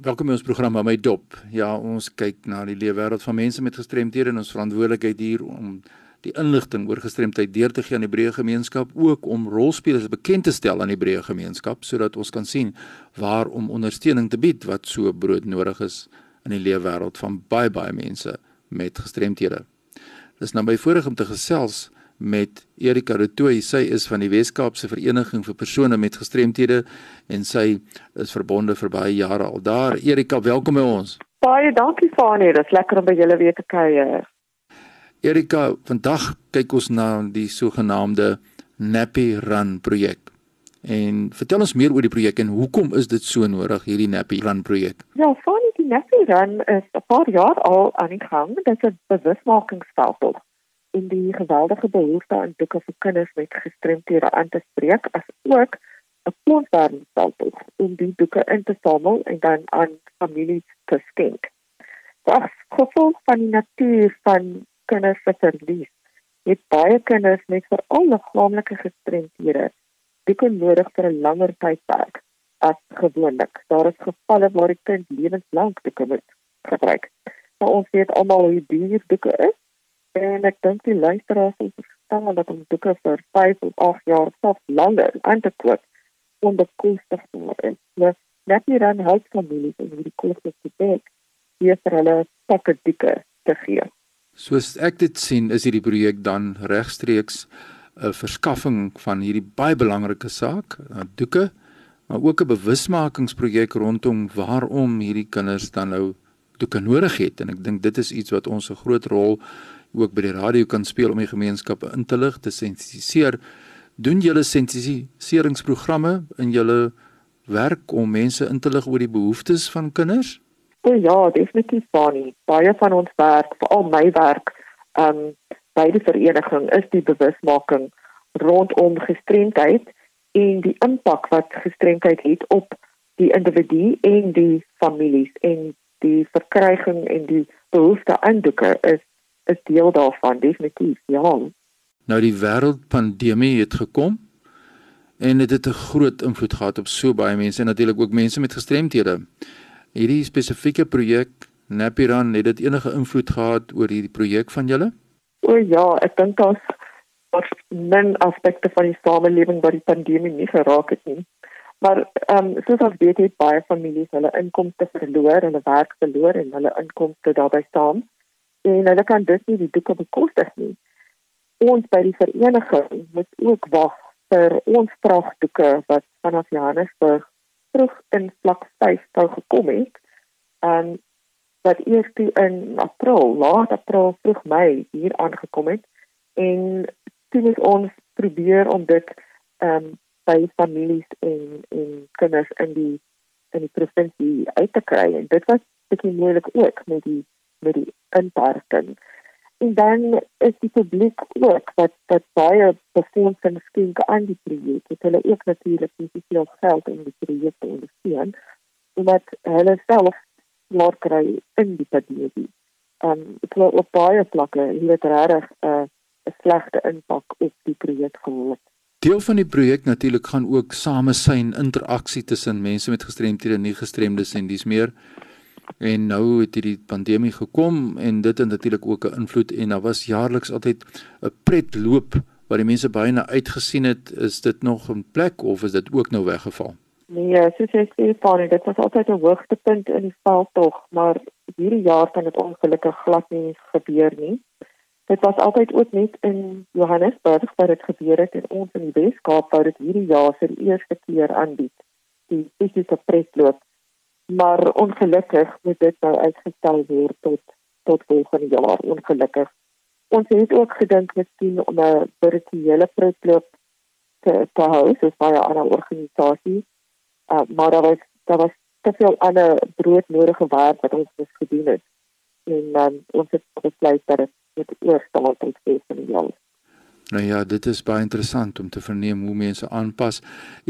Welkom by ons program by my dop. Ja, ons kyk na die lewe wêreld van mense met gestremthede en ons verantwoordelikheid hier om die inligting oor gestremdheid deur te gee aan die breë gemeenskap, ook om rolspelers bekend te stel aan die breë gemeenskap sodat ons kan sien waar om ondersteuning te bied wat so broodnodig is in die lewe wêreld van baie baie mense met gestremthede. Dis nou by voorreg om te gesels met Erika Retoy. Sy is van die Wes-Kaapse Vereniging vir persone met gestremthede en sy is verbonde vir baie jare al daar. Erika, welkom by ons. Baie dankie Fanie, dit is lekker om by julle weer te kuier. Erika, vandag kyk ons na die sogenaamde Nappy Run projek. En vertel ons meer oor die projek en hoekom is dit so nodig hierdie Nappy Run projek? Ja, Fanie, die Nappy Run is 'n paar jaar al aan die gang. Dit is 'n bewusmakingsveldtog en die geweldige behoefte aan boeke vir kinders met gestremthede aan te spreek as ook 'n fondswerwingsstelsel om die boeke in te samel en dan aan families te skenk. As gevolg van die natuur van kinders se verlies, het baie kinders met veral liggaamlike gestremthede boeke nodig vir 'n langer tydperk as gewoonlik. Daar is gevalle waar die kind lewenslank boeke moet gebruik. Maar ons weet almal hoe duur boeke is En ek dink die luisteraars sal verstaan dat om boeke vir 5 of 8 jaar of langer aan te koop onbekostig is. Nou, net nie dan help families om hierdie koste te dek, hier vir hulle pakke boeke te gee. Soos ek dit sien, is hierdie projek dan regstreeks 'n verskaffing van hierdie baie belangrike saak, boeke, maar ook 'n bewusmakingsprojek rondom waarom hierdie kinders dan nou boeke nodig het en ek dink dit is iets wat ons 'n groot rol ook by die radio kan speel om die gemeenskappe in te lig, te sensitiseer. Doen julle sensitiseringsprogramme in julle werk om mense in te lig oor die behoeftes van kinders? O ja, definitief Bonnie. Baie van ons werk, veral my werk, ehm um, by die vereniging is die bewusmaking rondom gestremdheid en die impak wat gestremdheid het op die individu en die families en die verkryging en die behoefte aan doeke is is deel daarvan definitief ja. Nou die wêreldpandemie het gekom en dit het 'n groot invloed gehad op so baie mense en natuurlik ook mense met gestremthede. Hierdie spesifieke projek Napiran het dit enige invloed gehad oor hierdie projek van julle? O ja, ek dink daar's wat men aspekte van die samelewing wat die pandemie nie geraak het nie. Maar ehm um, soos ons weet het baie families hulle inkomste verloor hulle werk verloor en hulle inkomste daarbey staan en hulle kan dus nie die boeke bekostig nie. Ons by die vereniging moet ook wag vir ons vragboeke wat vanaf Johannesburg terug in vlak 5 sou gekom het. En wat eers in April, laat April vroeg Mei hier aangekom het en toe het ons probeer om dit ehm um, by families en en kinders in die in die provinsie uit te kry en dit was baie moeilik ook met die met die inperking. En dan is die publiek ook wat wat baie befondsing skenk aan die projek. Het hulle ook natuurlik nie veel geld in die projek te ondersteun omdat hulle self maar kry in die pandemie. Um ek glo op baie vlakke het regtig 'n uh, 'n slegte impak op die projek gehad. Deel van die projek natuurlik gaan ook samesyn interaksie tussen mense met gestremthede en nie gestremdes en dis meer En nou het hierdie pandemie gekom en dit het natuurlik ook 'n invloed en daar was jaarliks altyd 'n pretloop waar die mense baie na uitgesien het. Is dit nog 'n plek of is dit ook nou weggeval? Nee, soos jy sê, Fanny, dit was altyd 'n hoogtepunt in die veldtog, maar hierdie jaar kan dit ongelukkig glad nie gebeur nie. Dit was altyd ook net in Johannesburg waar dit gebeur het en ons in die Weskaap wou dit hierdie jaar vir eerste keer aanbied. Die fisiese pretloop maar ongelukkig moet dit nou uitgestel word tot tot volgende jaar ongelukkig. Ons het ook gedink miskien om 'n virtuele proefloop te te hou soos baie ander organisasies. Uh, maar daar was daar was te veel ander broodnodige werk wat ons moes gedoen het. En um, ons het besluit dat dit eers tot tot volgende jaar Nou ja, dit is baie interessant om te verneem hoe mense aanpas.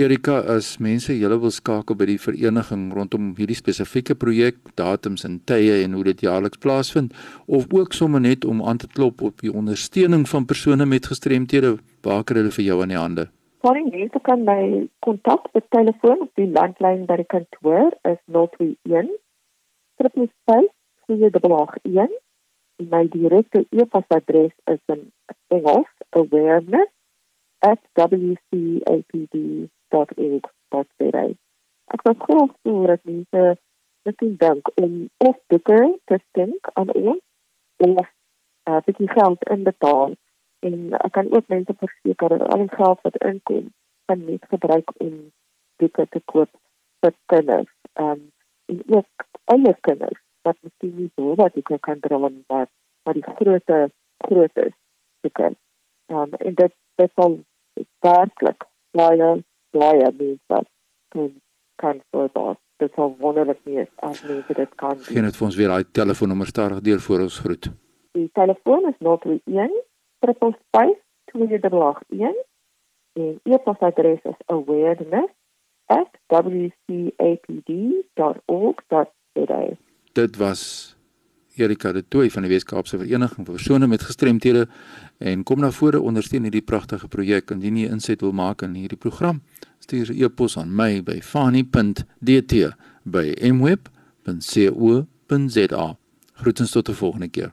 Erika, as mense julle wil skakel by die vereniging rondom hierdie spesifieke projek, datums en tye en hoe dit jaarliks plaasvind of ook sommer net om aan te klop op die ondersteuning van persone met gestremthede, waar kan hulle vir jou aan die hande? Sorry, mense kan my kontak op telefoon op die landlyn by die kantoor is 021 355 4881. My direkte e-posadres is in Engels awareness@wcapd.org.za. Ek wil graag hê dat mense dit dink om of dikker te dink aan ons of uh, bietjie geld in betaal en ek kan ook mense verseker dat al die geld wat inkom kan net gebruik om dikker te koop vir kinders. Um, en ook ander kinders wat miskien nie so wat ek kan dra maar maar die groot groot is dikker um, en dit dit sal werklik baie baie mense kan kan vir dit sal wonderlik wees as mense dit kan. Geen dit vir ons weer daai telefoonnommer stadig deur voor ons groet. Die telefoon is 031 355 2881 en e-posadres is awareness@wcapd.org.za. Dit was Erika de Tooi van die Weskaapse Vereniging vir persone met gestremthede en kom na vore ondersteun hierdie pragtige projek. Indien jy inset wil maak in hierdie program stuur 'n e-pos aan my by fani.dt by mweb.co.za groetens tot 'n volgende keer